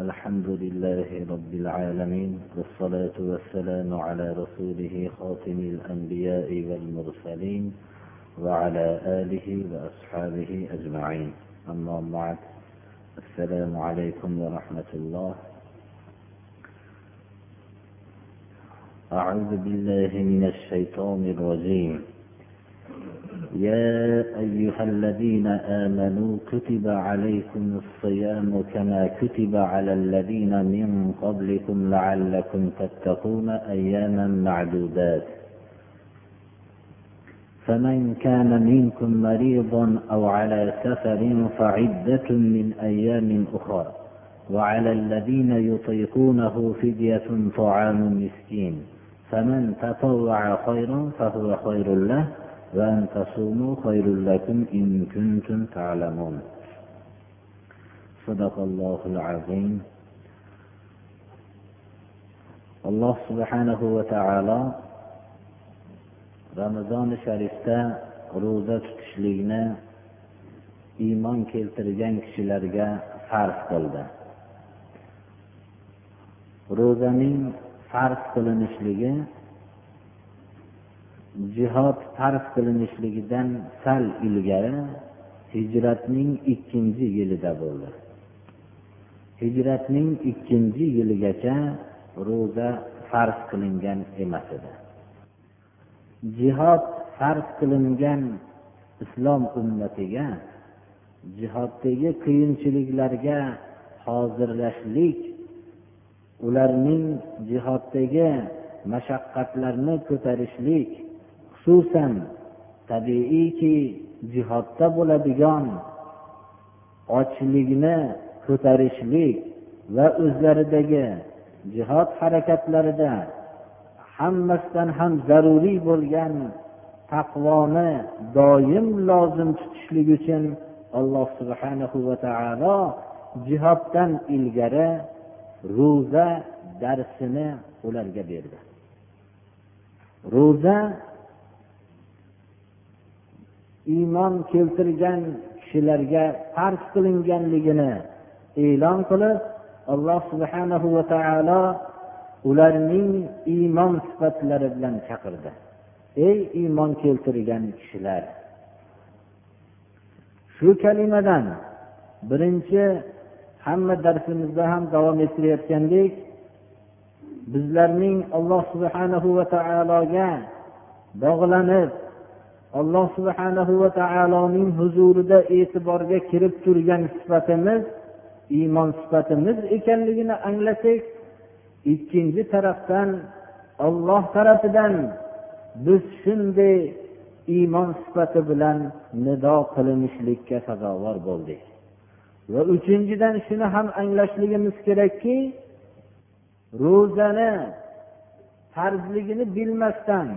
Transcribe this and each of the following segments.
الحمد لله رب العالمين والصلاة والسلام على رسوله خاتم الأنبياء والمرسلين وعلى آله وأصحابه أجمعين. أما بعد السلام عليكم ورحمة الله. أعوذ بالله من الشيطان الرجيم. يا أيها الذين آمنوا كتب عليكم الصيام كما كتب على الذين من قبلكم لعلكم تتقون أياما معدودات. فمن كان منكم مريضا أو على سفر فعدة من أيام أخرى وعلى الذين يطيقونه فدية طعام مسكين فمن تطوع خيرا فهو خير له وأن تصوموا خير لكم إن كنتم تعلمون صدق الله العظيم alloh subhanahu va taolo ramazoni sharifda ro'za tutishlikni iymon keltirgan kishilarga farz qildi ro'zaning farz qilinishligi jihod farz qilinishligidan sal ilgari hijratning ikkinchi yilida bo'ldi. Hijratning ikkinchi yiligacha ro'za farz qilingan emas edi. Jihod farz qilingan islom ummatiga jihoddagi qiyinchiliklarga hozirlashlik ularning jihoddagi mashaqqatlarni ko'tarishlik xususan tabiiyki jihodda bo'ladigan ochlikni ko'tarishlik va o'zlaridagi jihod harakatlarida hammasidan ham zaruriy bo'lgan taqvoni doim lozim tutishlik uchun alloh subhanahu va taolo jihoddan ilgari ro'za darsini ularga berdi. Ro'za iymon keltirgan kishilarga farz qilinganligini e'lon qilib alloh subhanahu va taolo ularning iymon sifatlari bilan chaqirdi. Ey iymon keltirgan kishilar! Shu kalimadan birinchi hamma darsimizda ham davom ettirayotgandek bizlarning alloh subhanahu va taologa bog'lanib alloh subhanahu va taoloning huzurida e'tiborga kirib turgan sifatimiz iymon sifatimiz ekanligini anglasak ikkinchi tarafdan olloh tarafidan biz shunday iymon sifati bilan nido qilinishlikka sazovor bo'ldik. Va uchinchidan shuni ham anglashligimiz kerakki ro'zani farzligini bilmasdan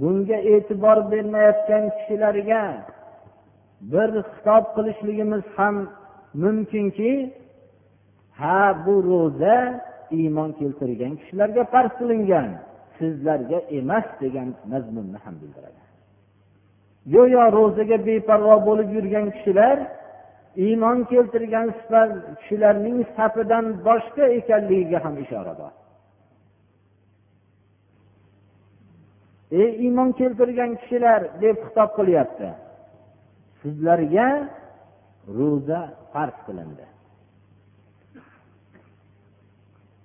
bunga e'tibor bermayotgan kishilarga bir xitob qilishligimiz ham mumkinki ha bu ro'za iymon keltirgan kishilarga farz qilingan sizlarga emas degan mazmunni ham bildiradi go'yo ro'zaga beparvo bo'lib yurgan kishilar iymon keltirgan kishilarning safidan boshqa ekanligiga ham ishora bor. Ey iymon keltirgan kishilar deb xitob qilyapti. Sizlarga ro'za farz qilindi.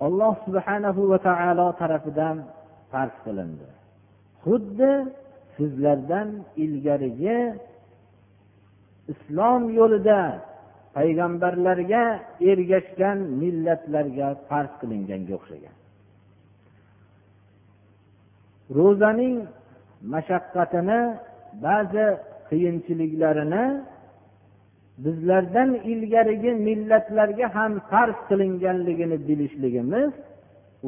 Alloh subhanahu va taolo tarafidan farz qilindi. Xuddi sizlardan ilgarigi islom yo'lida payg'ambarlarga ergashgan millatlarga farz qilinganga o'xshagan. Ro'zaning mashaqqatini ba'zi qiyinchiliklarini bizlardan ilgarigi millatlarga ham farz qilinganligini bilishligimiz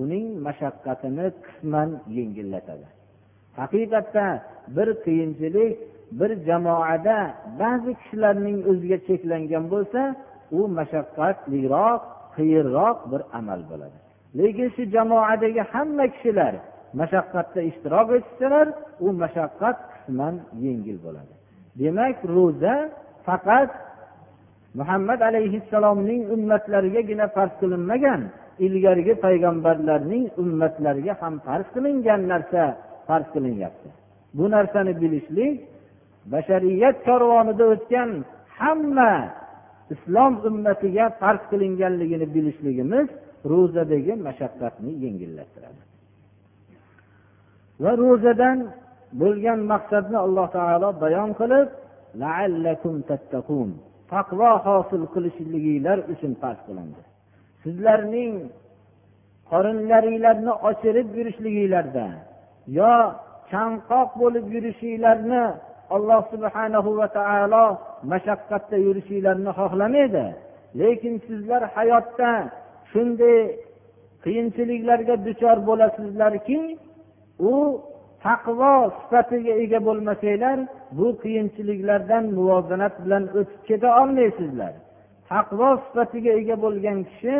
uning mashaqqatini qisman yengillatadi. Haqiqatda bir qiyinchilik bir jamoada ba'zi kishilarning o'ziga cheklangan bo'lsa u mashaqqatliroq qiyinroq bir amal bo'ladi. Lekin shu jamoadagi hamma kishilar mashaqqatda ishtirok etsalar u mashaqqat qisman yengil bo'ladi. Demak ro'za faqat muhammad alayhissalomning ummatlarigagina farz qilinmagan ilgarigi payg'ambarlarning ummatlariga ham farz qilingan narsa farz qilinyapti. Bu narsani bilishlik bashariyat karvonida o'tgan hamma islom ummatiga farz qilinganligini bilishligimiz ro'zadagi mashaqqatni yengillashtiradi. Va ro'zadan bo'lgan maqsadni alloh taolo bayon qilib taqvo hosil qilishliginglar uchun farz qilindi. Sizlarning qorinlaringlarni ochirib yurishliginglarda yo chanqoq bo'lib yurishinglarni alloh subhanahu va taolo mashaqqatda yurishinglarni xohlamaydi. Lekin sizlar hayotda shunday qiyinchiliklarga duchor bo'lasizlarki u taqvo sifatiga ega bo'lmasanglar bu qiyinchiliklardan muvozanat bilan o'tib keta olmaysizlar. Taqvo sifatiga ega bo'lgan kishi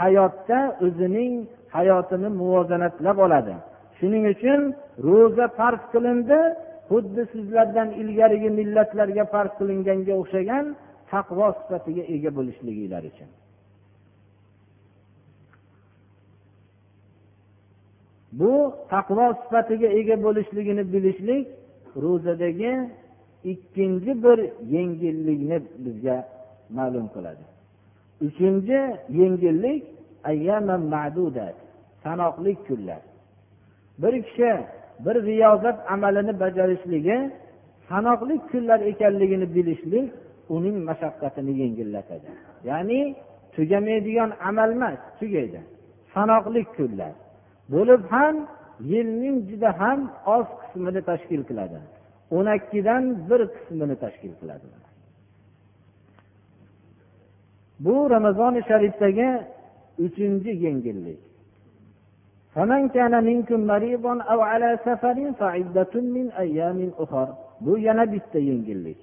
hayotda o'zining hayotini muvozanatlab oladi. Shuning uchun ro'za farz qilindi xuddi sizlardan ilgarigi millatlarga farz qilinganga o'xshagan taqvo sifatiga ega bo'lishliginglar uchun. Bu taqvo sifatiga ega bo'lishligini bilishlik ro'zadagi ikkinchi bir yengillikni bizga ma'lum qiladi. Uchinchi yengillik sanoqli kunlar. Bir kishi bir riyozat amalini bajarishligi sanoqli kunlar ekanligini bilishlik uning mashaqqatini yengillatadi. Ya'ni tugamaydigan amal emas tugaydi. Sanoqli kunlar. Bo'lib ham yilning juda ham oz qismini tashkil qiladi. O'n ikkidan bir qismini tashkil qiladi. Bu ramazoni sharifdagi uchinchi yengillik. Bu yana bitta yengillik.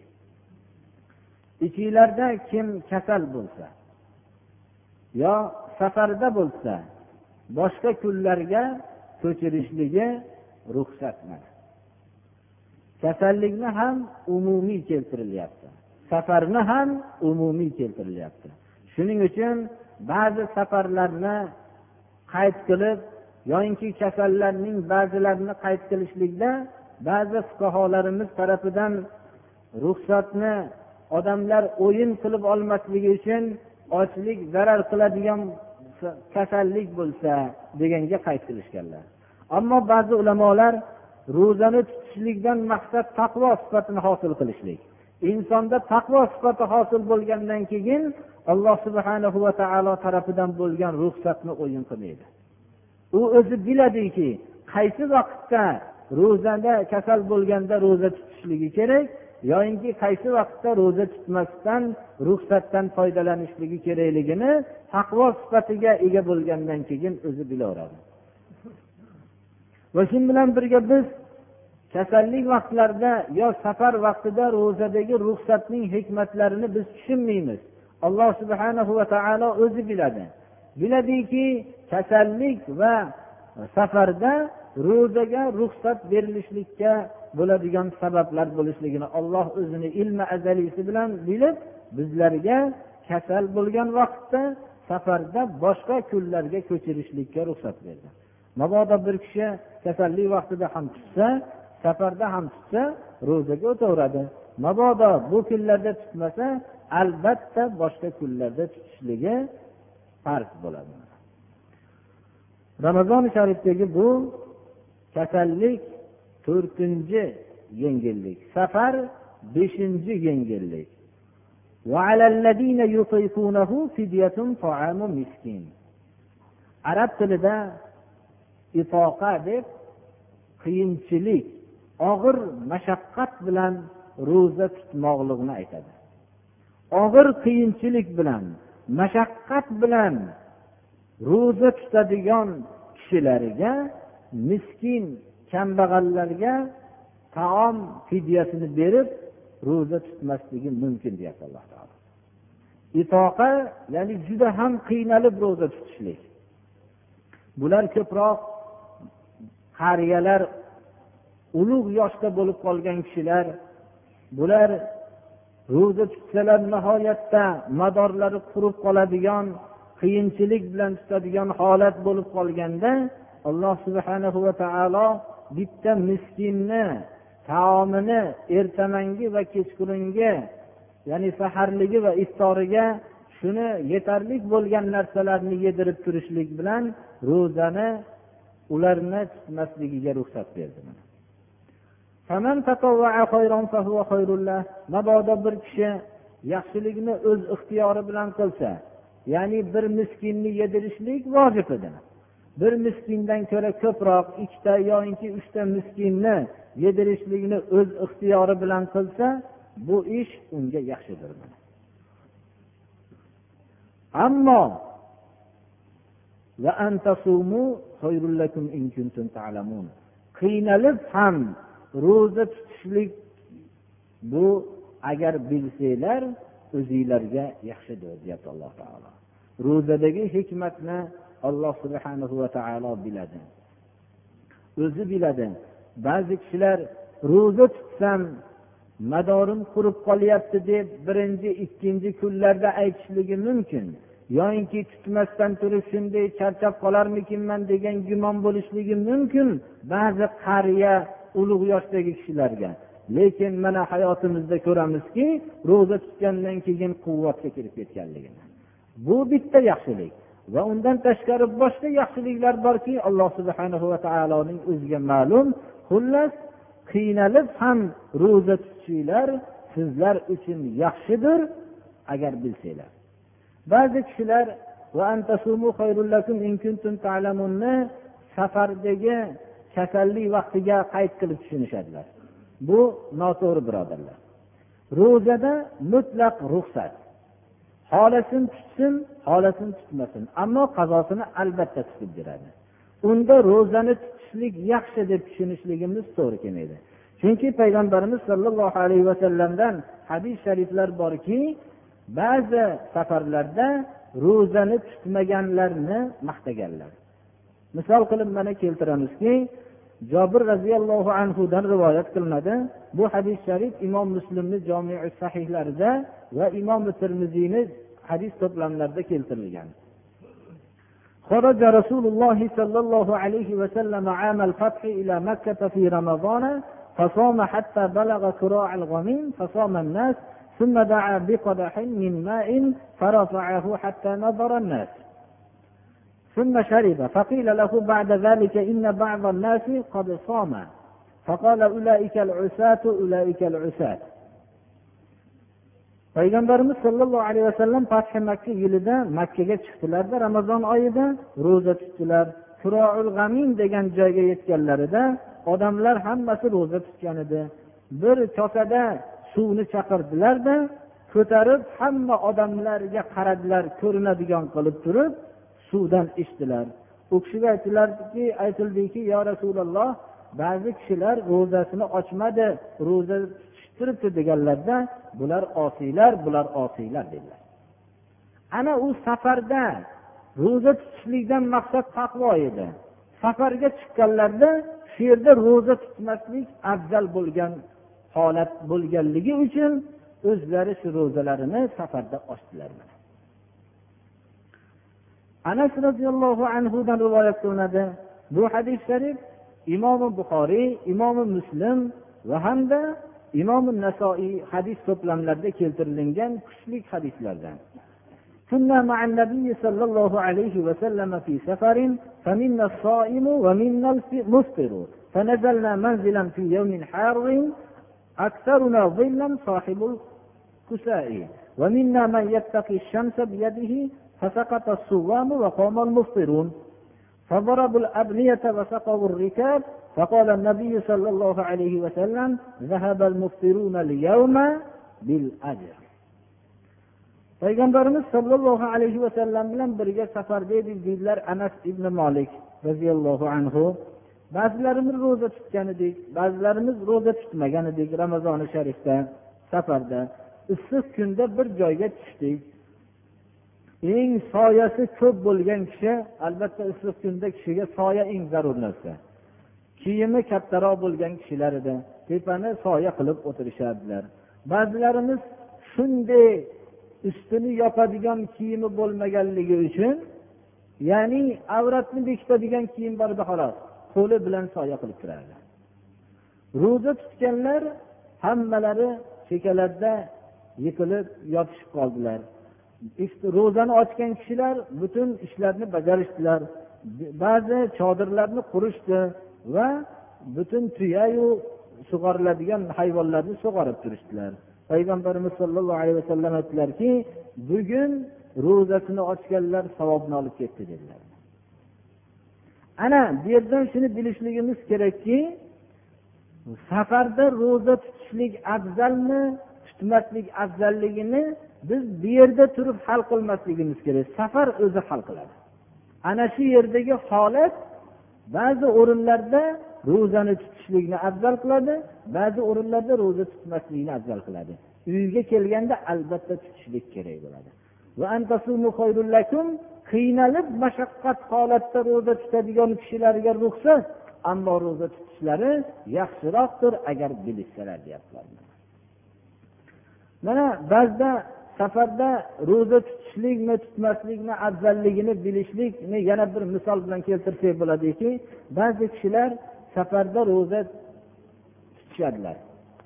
Ichinglarda kim kasal bo'lsa yo safarda bo'lsa boshqa kunlarga ko'chirishligi ruxsat kasallikni ham umumiy keltirilyapti. Safarni ham umumiy keltirilyapti. Shuning uchun ba'zi safarlarni qayd qilib yoyinki kasallarning ba'zilarini qayd qilishlikda ba'zi fuqarolarimiz tarafidan ruxsatni odamlar o'yin qilib olmasligi uchun ochlik zarar qiladigan kasallik bo'lsa deganga qayd qilishganlar. Ammo ba'zi ulamolar ro'zani tutishlikdan maqsad taqvo sifatini hosil qilishlik. Insonda taqvo sifati hosil bo'lgandan keyin alloh subhana va taolo tarafidan bo'lgan ruxsatni o'yin qilmaydi. U o'zi biladiki qaysi vaqtda ro'zada kasal bo'lganda ro'za tutishligi kerak yoyinki qaysi vaqtda ro'za tutmasdan ruxsatdan foydalanishligi kerakligini taqvo sifatiga ega bo'lgandan keyin o'zi bilaveradi. Va shu bilan birga biz kasallik vaqtlarida yo safar vaqtida ro'zadagi ruxsatning hikmatlarini biz tushunmaymiz. Alloh subhanahu va taolo o'zi biladi. Biladiki kasallik va safarda ro'zaga ruxsat berilishlikka bo'ladigan sabablar bo'lishligini olloh o'zini ilmi azaliysi bilan bilib bizlarga kasal bo'lgan vaqtda safarda boshqa kunlarga ko'chirishlikka ruxsat berdi. Mabodo bir kishi kasallik vaqtida ham tutsa safarda ham tutsa ro'zaga o'taveradi. Mabodo bu kunlarda tutmasa albatta boshqa kunlarda tutishligi farz bo'ladi. Ramazoni sharifdagi bu kasallik to'rtinchi yengillik safar beshinchi yengillik. Arab tilida itoqa deb qiyinchilik og'ir mashaqqat bilan ro'za tutmoqlikni aytadi. Og'ir qiyinchilik bilan mashaqqat bilan ro'za tutadigan kishilariga miskin kambag'allarga taom fidyasini berib ro'za tutmasligi mumkin deyapti alloh taolo. Itoqa ya'ni juda ham qiynalib ro'za tutishlik. Bular ko'proq qariyalar ulug' yoshda bo'lib qolgan kishilar bular ro'za tutsalar nihoyatda madorlari qurib qoladigan qiyinchilik bilan tutadigan holat bo'lib qolganda alloh subhanahu va taolo bitta miskinni taomini ertamangi va kechqurungi ya'ni saharligi va iftoriga shuni yetarli bo'lgan narsalarni yedirib turishlik bilan ro'zani ularni tutmasligiga ruxsat berdi mabodo bir kishi yaxshilikni o'z ixtiyori bilan qilsa ya'ni bir miskinni yedirishlik vojib edi. Bir miskindan ko'ra ko'proq ikkita yoinki uchta miskinni yedirishlikni o'z ixtiyori bilan qilsa bu ish unga yaxshidir. Ammo qiynalib ham ro'za tutishlik bu agar bilsanglar o'zinglarga yaxshidir deyapti alloh taolo. Ro'zadagi hikmatni alloh subhana va taolo biladi. O'zi biladi. Ba'zi kishilar ro'za tutsam madorim qurib qolyapti deb birinchi ikkinchi kunlarda aytishligi mumkin. Yoyinki tutmasdan turib shunday charchab qolarmikinman degan gumon bo'lishligi mumkin ba'zi qariya ulug' yoshdagi kishilarga. Lekin mana hayotimizda ko'ramizki ro'za tutgandan keyin quvvatga kirib ketganligini. Bu bitta yaxshilik. Va undan tashqari boshqa yaxshiliklar borki alloh subhana va taoloning o'ziga ma'lum. Xullas qiynalib ham ro'za tutishinglar sizlar uchun yaxshidir agar bilsanglar. Ba'zi kishilar safardagi kasallik vaqtiga qayd qilib tushunishadilar. Bu noto'g'ri birodarlar. Ro'zada mutlaq ruxsat. Xohlasin tutsin xohlasin tutmasin. Ammo qazosini albatta tutib beradi. Unda ro'zani tutishlik yaxshi deb tushunishligimiz to'g'ri kelmaydi. Chunki payg'ambarimiz sollallohu alayhi vasallamdan hadis shariflar borki ba'zi safarlarda ro'zani tutmaganlarni maqtaganlar. Misol qilib mana keltiramizki jobir roziyallohu anhudan rivoyat qilinadi. Bu hadis sharif imom muslimni jomii sahihlarida va imom termiziyni hadis to'plamlarida keltirilgan خرج رسول الله صلى الله عليه وسلم عام الفتح إلى مكة في رمضان فصام حتى بلغ كراع الغميم فصام الناس ثم دعا بقدح من ماء فرفعه حتى نظر الناس. ثم شرب فقيل له بعد ذلك إن بعض الناس قد صام. فقال أولئك العساة أولئك العساة. Payg'ambarimiz sollallohu alayhi vasallam fathi makka yilida makkaga chiqdilarda ramazon oyida ro'za tutdilar. Turoul g'amin degan joyga yetganlarida odamlar hammasi ro'za tutgan edi. Bir kosada suvni chaqirdilarda ko'tarib hamma odamlarga qaradilar ko'rinadigan qilib turib suvdan ichdilar. U kishiga aytdilarki aytildiki yo rasululloh ba'zi kishilar ro'zasini ochmadi ro'za turibdi deganlarda bular osiylar bular osiylar dedilar. Ana u safarda ro'za tutishlikdan maqsad taqvo edi. Safarga chiqqanlarda shu yerda ro'za tutmaslik afzal bo'lgan holat bo'lganligi uchun o'zlari shu ro'zalarini safarda ochdilar anas roziyallohu anhudan rivoyat qilinadi. Bu hadis sharif imomi buxoriy imomi muslim va hamda imomi nasoiy hadis to'plamlarida keltirilgan kuchli hadislardan. كنا مع النبي صلى الله عليه وسلم في سفر فمنا الصائم ومنا المفطر فنزلنا منزلا في يوم حار أكثرنا ظلا صاحب الكساء ومنا من يتقي الشمس بيده فسقط الصوام وقام المفطرون فضربوا الأبنية وسقوا الركاب فقال النبي صلى الله عليه وسلم ذهب المفطرون اليوم بالأجر payg'ambarimiz sollallohu alayhi vasallam bilan birga safarda edik deydilar anas ibn molik roziyallohu anhu ba'zilarimiz ro'za tutgan edik ba'zilarimiz ro'za tutmagan edik ramazoni sharifda safarda issiq kunda bir joyga tushdik Eng soyasi ko'p bo'lgan kishi albatta issiq kunda kishiga soya eng zarur narsa. Kiyimi kattaroq bo'lgan kishilar edi. Tepani soya qilib o'tirishardilar. Ba'zilarimiz shunday ustini yopadigan kiyimi bo'lmaganligi uchun ya'ni avratni bekitadigan kiyim bor edi xolos qo'li bilan soya qilib turardi. Ro'za tutganlar hammalari chekalarda yiqilib yotishib qoldilar. Ro'zani ochgan kishilar butun ishlarni bajarishdilar. Ba'zi chodirlarni qurishdi va butun tuyayu sug'oriladigan hayvonlarni sug'orib turishdilar. Payg'ambarimiz sollallohu alayhi vasallam aytdilarki bugun ro'zasini ochganlar savobni olib ketdi dedilar. Ana bu yerdan shuni bilishligimiz kerakki safarda ro'za tutishlik afzalmi tutmaslik afzalligini biz bu yerda turib hal qilmasligimiz kerak. Safar o'zi hal qiladi. Ana shu yerdagi holat ba'zi o'rinlarda ro'zani tutishlikni afzal qiladi ba'zi o'rinlarda ro'za tutmaslikni afzal qiladi. Uyga kelganda albatta tutishlik kerak bo'ladi. Qiynalib mashaqqat holatda ro'za tutadigan kishilarga ruxsat ammo ro'za tutishlari yaxshiroqdir agar bilishsalar deyaptilar. Mana ba'zida safarda ro'za tutishlikmi tutmaslikni afzalligini bilishlikni yana bir misol bilan keltirsak bo'ladiki ba'zi kishilar safarda ro'za tutishadilar.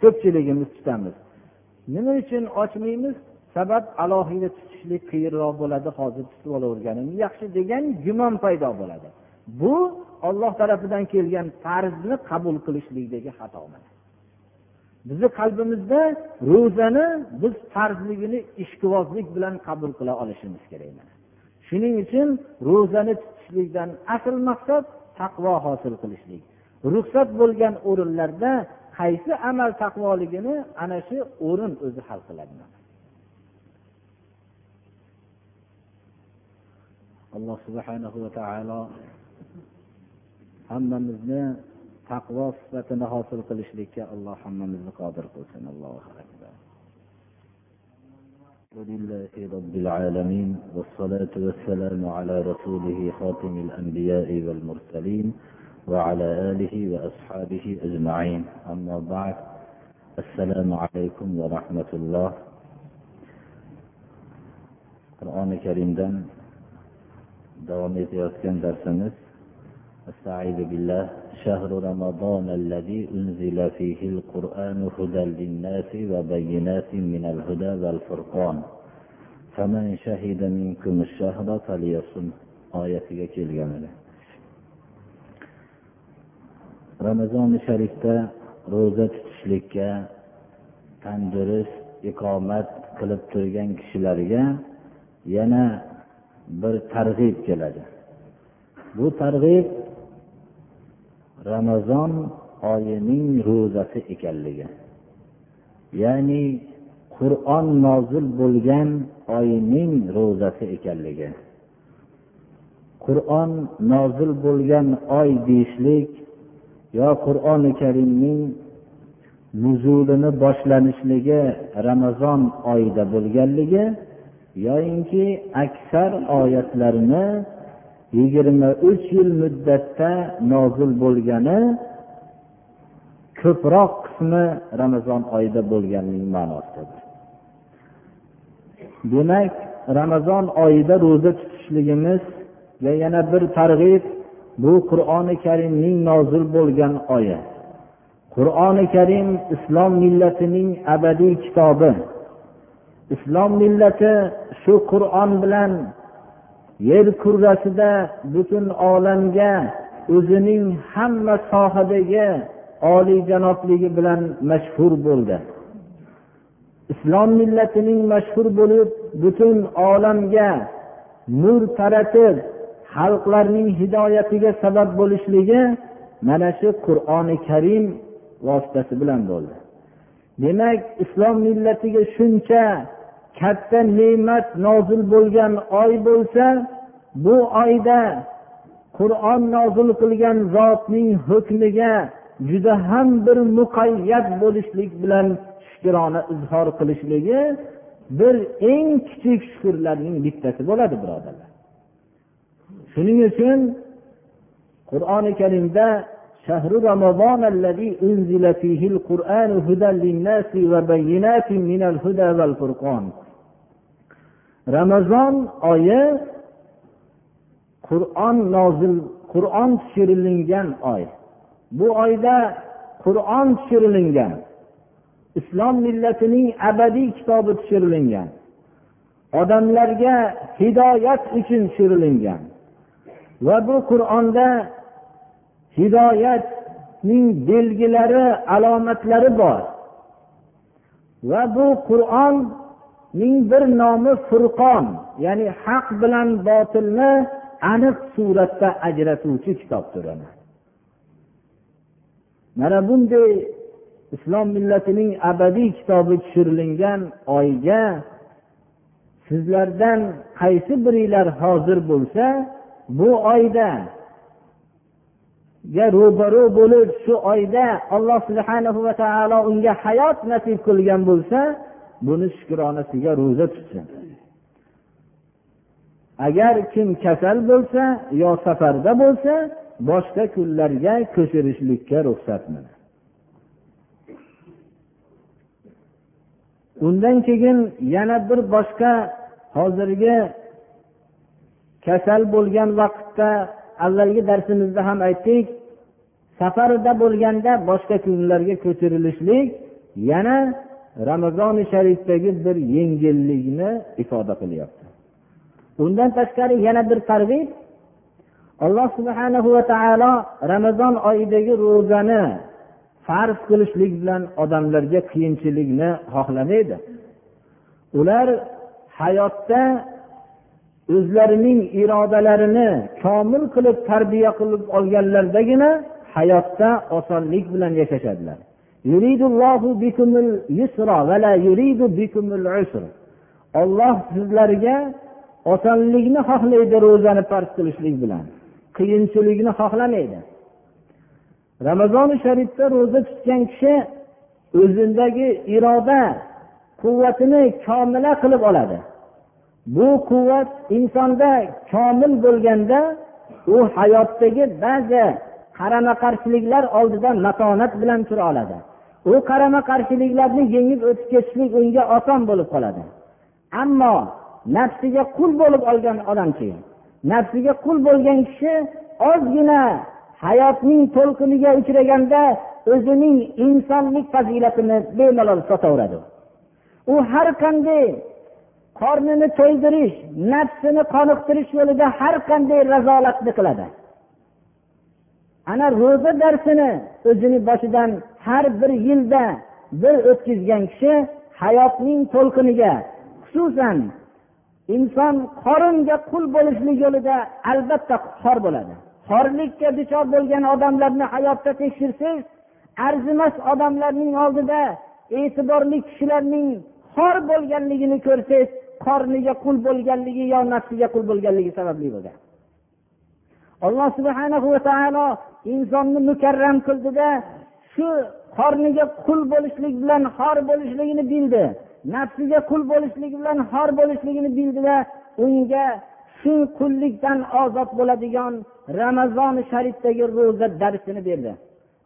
Ko'pchiligimiz tutamiz. Nima uchun ochmaymiz? Sabab alohida tutishlik qiyinroq bo'ladi hozir tutib olaverganim. Yaxshi degan gumon paydo bo'ladi. Bu olloh tarafidan kelgan farzni qabul qilishlikdagi xato bizni qalbimizda ro'zani biz farzligini ishqibozlik bilan qabul qila olishimiz kerak shuning uchun ro'zani tutishlikdan asl maqsad taqvo hosil qilishlik. Ruxsat bo'lgan o'rinlarda qaysi amal taqvoligini ana shu o'rin o'zi hal qiladi alloh subhanahu va taolo hammamizni taqvo sifatini hosil qilishlikka alloh hammamizni qodir qilsin allohu akbar لله رب العالمين والصلاة والسلام على رسوله خاتم الأنبياء والمرسلين وعلى آله وأصحابه أجمعين. أما بعد السلام عليكم ورحمة الله. قرآن كريم davom etayotgan darsimiz استعيذ بالله شهر رمضان الذي أنزل فيه القرآن هدى للناس وبينات من الهدى والفرقان فمن شهد منكم الشهر فليصم oyatiga kelgan edi ramazoni sharifda ro'za tutishlikka tandurust iqomat qilib turgan kishilarga yana bir targ'ib keladi bu targ'ib ramazon oyining ro'zasi ekanligi. Ya'ni qur'on nozil bo'lgan oyning ro'zasi ekanligi. Qur'on nozil bo'lgan oy deyishlik yo qur'oni karimning nuzulini boshlanishligi ramazon oyida bo'lganligi yoyinki aksar oyatlarni yigirma uch yil muddatda nozil bo'lgani ko'proq qismi ramazon oyida bo'lganligi ma'nosidir. Demak ramazon oyida ro'za tutishligimizga yana bir targ'ib bu qur'oni karimning nozil bo'lgan oyi. Qur'oni karim islom millatining abadiy kitobi. Islom millati shu qur'on bilan yer kurrasida butun olamga o'zining hamma sohadagi oliyjanobligi bilan mashhur bo'ldi. Islom millatining mashhur bo'lib butun olamga nur taratib xalqlarning hidoyatiga sabab bo'lishligi mana shu qur'oni karim vositasi bilan bo'ldi. Demak islom millatiga shuncha katta ne'mat nozil bo'lgan oy bo'lsa bu oyda qur'on nozil qilgan zotning hukmiga juda ham bir muqayyat bo'lishlik bilan shukrona izhor qilishligi bir eng kichik shukurlarning bittasi bo'ladi birodarlar. Shuning uchun qur'oni karimda شهر رمضان الذي أنزل فيه القرآن هدى للناس وبينات من الهدى والفرقان رمضان oyi qur'on nozil qur'on tushirilingan oy bu oyda qur'on tushirilingan islom millatining abadiy kitobi tushirilingan odamlarga hidoyat uchun tushirilgan va bu qur'onda hidoyatning belgilari alomatlari bor. Va bu qur'onning bir nomi furqon ya'ni haq bilan botilni aniq suratda ajratuvchi kitobdir mana bunday islom millatining abadiy kitobi tushirilgan oyga sizlardan qaysi biringlar hozir bo'lsa bu oyda ro'baro bo'lib shu oyda alloh subhana va taolo unga hayot nasib qilgan bo'lsa buni shukronasiga ro'za tutsin. Agar kim kasal bo'lsa yo safarda bo'lsa boshqa kunlarga ko'chirishlikka ruxsat undan keyin yana bir boshqa hozirgi kasal bo'lgan vaqtda avvalgi darsimizda ham aytdik safarda bo'lganda boshqa kunlarga ko'chirilishlik yana ramazoni sharifdagi bir yengillikni ifoda qilyapti. Undan tashqari yana bir targ'ib alloh subhana va taolo ramazon oyidagi ro'zani farz qilishlik bilan odamlarga qiyinchilikni xohlamaydi. Ular hayotda o'zlarining irodalarini komil qilib tarbiya qilib olganlardagina hayotda osonlik bilan yashashadilar. Olloh sizlarga osonlikni xohlaydi ro'zani farz qilishlik bilan. Qiyinchilikni xohlamaydi. Ramazoni sharifda ro'za tutgan kishi o'zidagi iroda quvvatini komila qilib oladi. Bu quvvat insonda komil bo'lganda u hayotdagi ba'zi qarama qarshiliklar oldida matonat bilan tura oladi. U qarama qarshiliklarni yengib o'tib ketishlik unga oson bo'lib qoladi. Ammo nafsiga qul bo'lib olgan odamchi nafsiga qul bo'lgan kishi ozgina hayotning to'lqiniga uchraganda o'zining insonlik fazilatini bemalol sotaveradi. U har qanday qornini to'ydirish nafsini qoniqtirish yo'lida har qanday razolatni qiladi. Ana ro'za darsini o'zini boshidan har bir yilda bir o'tkazgan kishi hayotning to'lqiniga xususan inson qoringa qul bo'lishlik yo'lida albatta xor bo'ladi. Xorlikka duchor bo'lgan odamlarni hayotda tekshirsangiz arzimas odamlarning oldida e'tiborli kishilarning xor bo'lganligini ko'rsangiz qorniga qul bo'lganligi yo nafsiga qul bo'lganligi sababli bo'lgan. Alloh subhana va taolo insonni mukarram qildida shu qorniga qul bo'lishlik bilan xor bo'lishligini bildi nafsiga qul bo'lishlik bilan xor bo'lishligini bildida unga shu qullikdan ozod bo'ladigan ramazoni sharifdagi ro'za darsini berdi.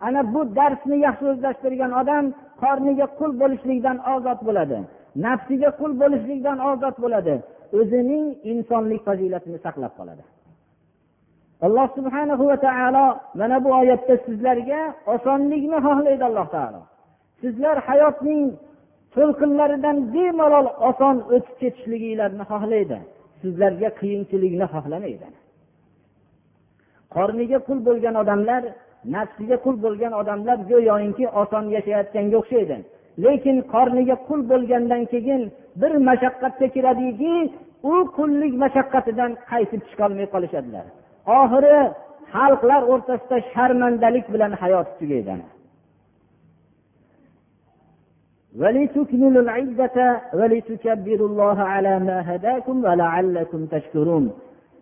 Ana bu darsni yaxshi o'zlashtirgan odam qorniga qul bo'lishlikdan ozod bo'ladi. Nafsiga qul bo'lishlikdan ozod bo'ladi. O'zining insonlik fazilatini saqlab qoladi. Alloh subhana va taolo mana bu oyatda sizlarga osonlikni xohlaydi alloh taolo. Sizlar hayotning to'lqinlaridan bemalol oson o'tib ketishliginglarni xohlaydi. Sizlarga qiyinchilikni xohlamaydi. Qorniga qul bo'lgan odamlar nafsiga qul bo'lgan odamlar go'yoki oson yashayotganga o'xshaydi. Lekin qorniga qul bo'lgandan keyin bir mashaqqatga kiradiki u qullik mashaqqatidan qaytib chiqolmay qolishadilar. Oxiri xalqlar o'rtasida sharmandalik bilan hayoti tugaydi.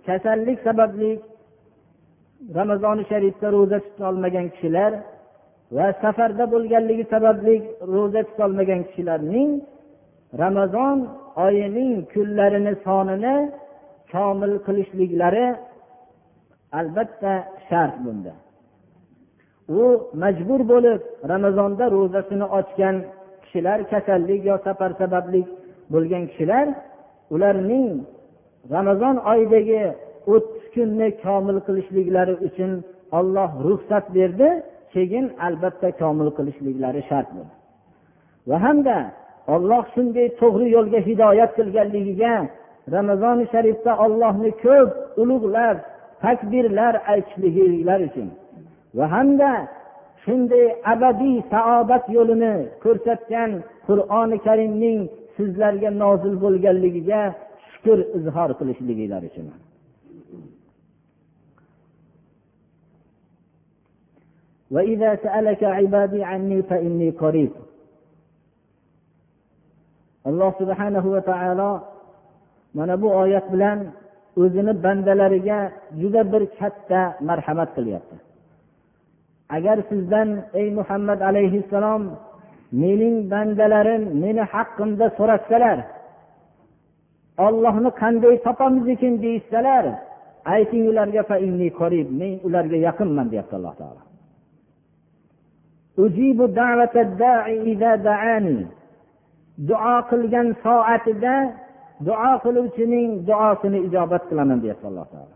Kasallik sababli ramazoni sharifda ro'za tutolmagan kishilar va safarda bo'lganligi sababli ro'za tutolmagan kishilarning ramazon oyining kunlarini sonini komil qilishliklari albatta shart bunda. U majbur bo'lib ramazonda ro'zasini ochgan kishilar kasallik yo safar sababli bo'lgan kishilar ularning ramazon oyidagi o'ttiz kunni komil qilishliklari uchun olloh ruxsat berdi. Keyin albatta komil qilishliklari shart bo'ldi. Va hamda olloh shunday to'g'ri yo'lga hidoyat qilganligiga ramazoni sharifda ollohni ko'p ulug'lab takbirlar aytishliklar uchun va hamda shunday abadiy saodat yo'lini ko'rsatgan qur'oni karimning sizlarga nozil bo'lganligiga shukur izhor qilishliginglar uchun. وإذا سألك عبادي عني فإني قريب alloh subhanahu va taolo mana bu oyat bilan o'zini bandalariga juda bir katta marhamat qilyapti agar sizdan ey muhammad alayhissalom mening bandalarim meni haqqimda so'rashsalar ollohni qanday topamiz ekan deyishsalar ayting ularga men ularga yaqinman deyapti alloh taolo Duo qilgan soatida duo qiluvchining duosini ijobat qilaman deyapti alloh taolo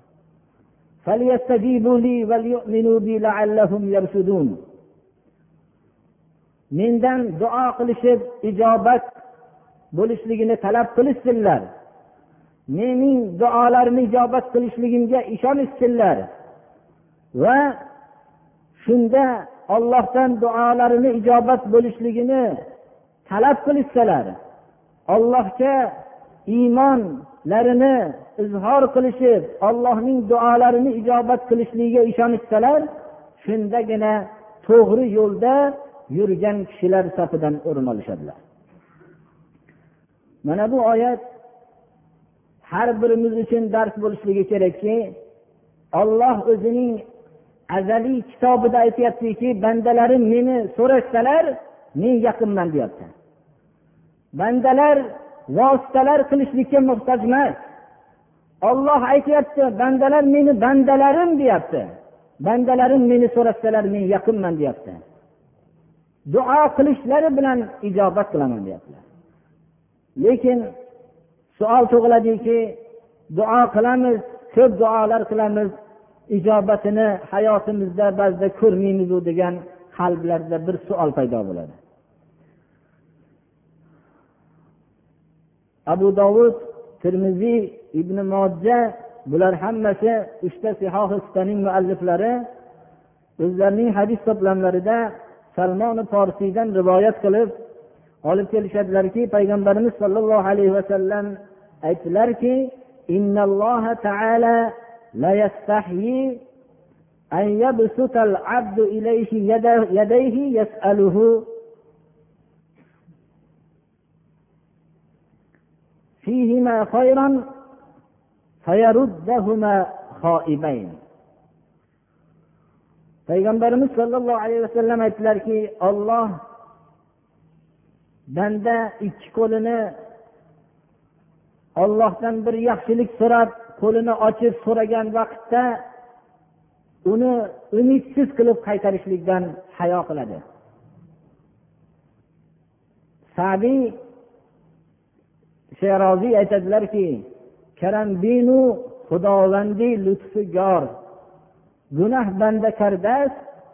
mendan duo qilishib ijobat bo'lishligini talab qilishsinlar mening duolarimni ijobat qilishligimga ishonishsinlar va shunda ollohdan duolarini ijobat bo'lishligini talab qilishsalar ollohga iymonlarini izhor qilishib ollohning duolarini ijobat qilishligiga ishonishsalar shundagina to'g'ri yo'lda yurgan kishilar safidan o'rin olishadilar. Mana bu oyat har birimiz uchun dars bo'lishligi kerakki olloh o'zining azaliy kitobida aytyaptiki bandalarim meni so'rashsalar men yaqinman deyapti bandalar vositalar qilishlikka muhtoj emas olloh aytyapti bandalar meni bandalarim deyapti bandalarim meni so'rashsalar men yaqinman deyapti duo qilishlari bilan ijobat qilaman deyaptilar lekin savol tug'iladiki duo qilamiz ko'p duolar qilamiz ijobatini hayotimizda ba'zida ko'rmaymizu degan qalblarda bir savol paydo bo'ladi. Abu dovud termiziy ibn mojja bular hammasi uchta sihohistaning mualliflari o'zlarining hadis to'plamlarida salmoni forsiydan rivoyat qilib olib kelishadilarki payg'ambarimiz sollallohu alayhi vasallam aytdilarki لا يستحيي أن يبسط العبد إليه يديه يسأله فيهما خيرا فيردهما خائبين payg'ambarimiz sollallohu alayhi vasallam aytdilarki olloh banda ikki qo'lini ollohdan bir yaxshilik so'rab qo'lini ochib so'ragan vaqtda uni umidsiz qilib qaytarishlikdan hayo qiladi. Sabiy sheroziy aytadilarki karambinu xudovandi lutfi gor. Gunoh banda kardas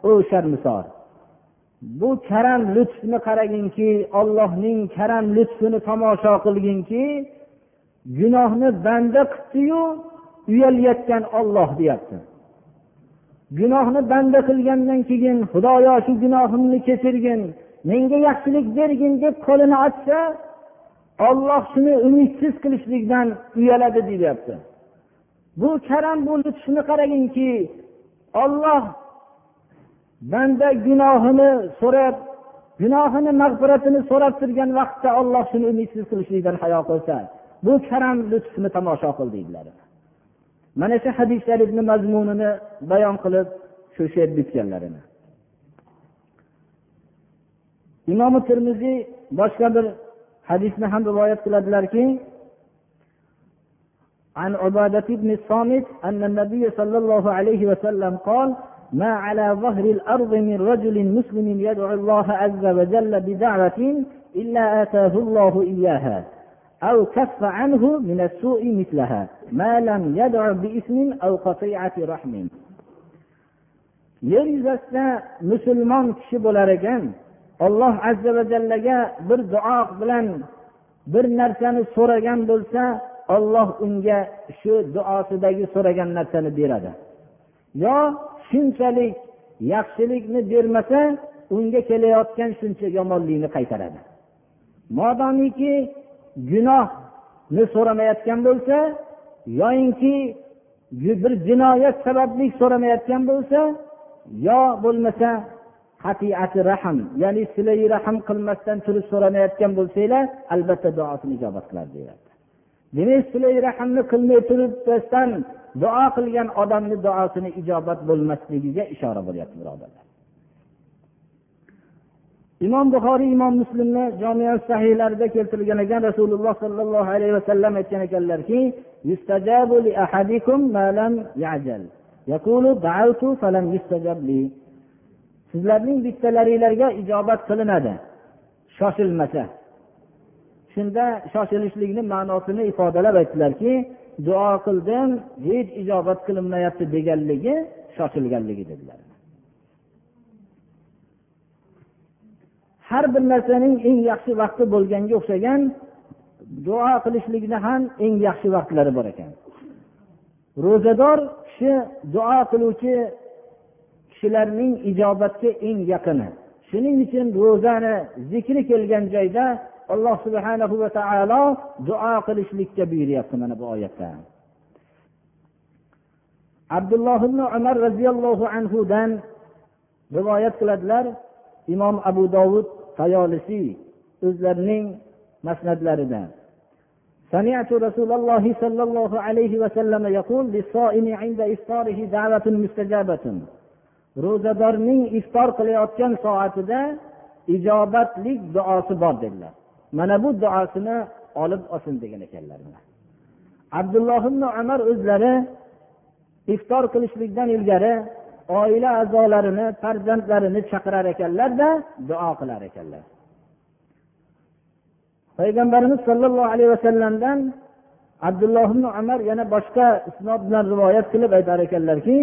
u sharmisor. Bu karam lutfni qaraginki ollohning karam lutfini tomosha qilginki gunohni banda qilibdiyu uyalayotgan olloh deyapti. Gunohni banda qilgandan keyin xudoyo shu gunohimni kechirgin menga yaxshilik bergin deb qo'lini ochsa olloh shuni umidsiz qilishlikdan uyaladi deyapti. Bu karam bu lutfni qaraginki olloh banda gunohini so'rab gunohini mag'firatini so'rab turgan vaqtda olloh shuni umidsiz qilishlikdan hayo qilsa bu karam lutfni tomosha qil deydilar mana shu hadis sharifni mazmunini bayon qilib shu she'r bitganlarini imomi termiziy boshqa bir hadisni ham rivoyat qiladilarki عن عبادة بن الصامت أن النبي صلى الله عليه وسلم قال ما على ظهر الأرض من رجل مسلم يدعو الله عز وجل بدعوة إلا آتاه الله إياها أو كف عنه من السوء مثلها ما لم يدع بإثم أو قطيعة رحم yer yuzasida musulmon kishi bo'lar ekan alloh azza va jallaga bir duo bilan bir narsani so'ragan bo'lsa olloh unga shu duosidagi so'ragan narsani beradi yo shunchalik yaxshilikni bermasa unga kelayotgan shuncha yomonlikni qaytaradi modomiki gunohni so'ramayotgan bo'lsa yoyinki bir jinoyat sababli so'ramayotgan bo'lsa yo bo'lmasa qatiati rahm ya'ni silai rahm qilmasdan turib so'ramayotgan bo'lsanglar albatta duosini ijobat qiladi deyapti. Demak silai rahmni qilmay turibdan duo qilgan odamni duosini ijobat bo'lmasligiga ishora bo'lyapti birodarlar. Imom buxoriy imom muslimni jomia sahiylarida keltirilgan ekan rasululloh sollallohu alayhi vasallam aytgan ekanlarki sizlarning bittalaringlarga ijobat qilinadi. Shoshilmasa. Shunda shoshilishlikni ma'nosini ifodalab aytdilarki duo qildim hech ijobat qilinmayapti deganligi shoshilganligi dedilar. Har bir narsaning eng yaxshi vaqti bo'lganga o'xshagan duo qilishlikni ham eng yaxshi vaqtlari bor ekan. Ro'zador kishi duo qiluvchi kishilarning ijobatga eng yaqini. Shuning uchun ro'zani zikri kelgan joyda alloh subhana va taolo duo qilishlikka buyuryapti mana bu oyatda. Abdulloh ibn umar roziyallohu anhudan rivoyat qiladilar. Imom abu dovud tayolisiy o'zlarining masnadlarida سمعت رسول الله صلى الله عليه وسلم يقول للصائم عند إفطاره دعوة مستجابة ro'zadorning iftor qilayotgan soatida ijobatlik duosi bor dedilar mana bu duosini olib olsin degan ekanlar abdulloh ibn umar o'zlari iftor qilishlikdan ilgari oila a'zolarini farzandlarini chaqirar ekanlarda duo qilar ekanlar. Payg'ambarimiz sollallohu alayhi vasallamdan abdulloh ibn umar yana boshqa isnod bilan rivoyat qilib aytar ekanlarki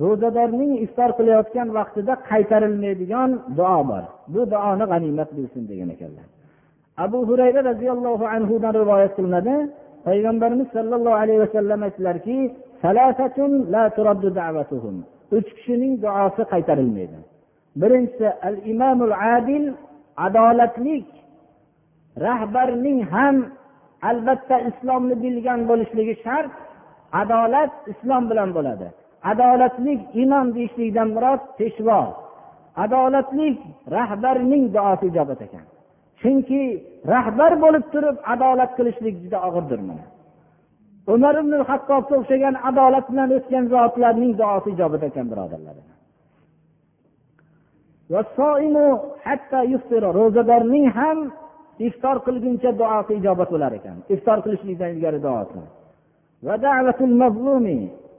ro'zadorning iftor qilayotgan vaqtida qaytarilmaydigan duo bor. Bu duoni g'animat bilsin degan ekanlar. Abu hurayra roziyallohu anhudan rivoyat qilinadi payg'ambarimiz sollallohu alayhi vasallam aytdilarki uch kishining duosi qaytarilmaydi. Birinchisi al imomul adil adolatlik rahbarning ham albatta islomni bilgan bo'lishligi shart adolat islom bilan bo'ladi. Adolatlik imom deyishlikdan murod peshvo. Adolatlik rahbarning duosi ijobat ekan chunki rahbar bo'lib turib adolat qilishlik juda og'irdir mana umar ibn hattobga o'xshagan adolat bilan o'tgan zotlarning duosi ijobat ekan birodarlar ro'zadorning ham iftor qilguncha duosi ijobat bo'lar ekan iftor qilishlikdan ilgari duosi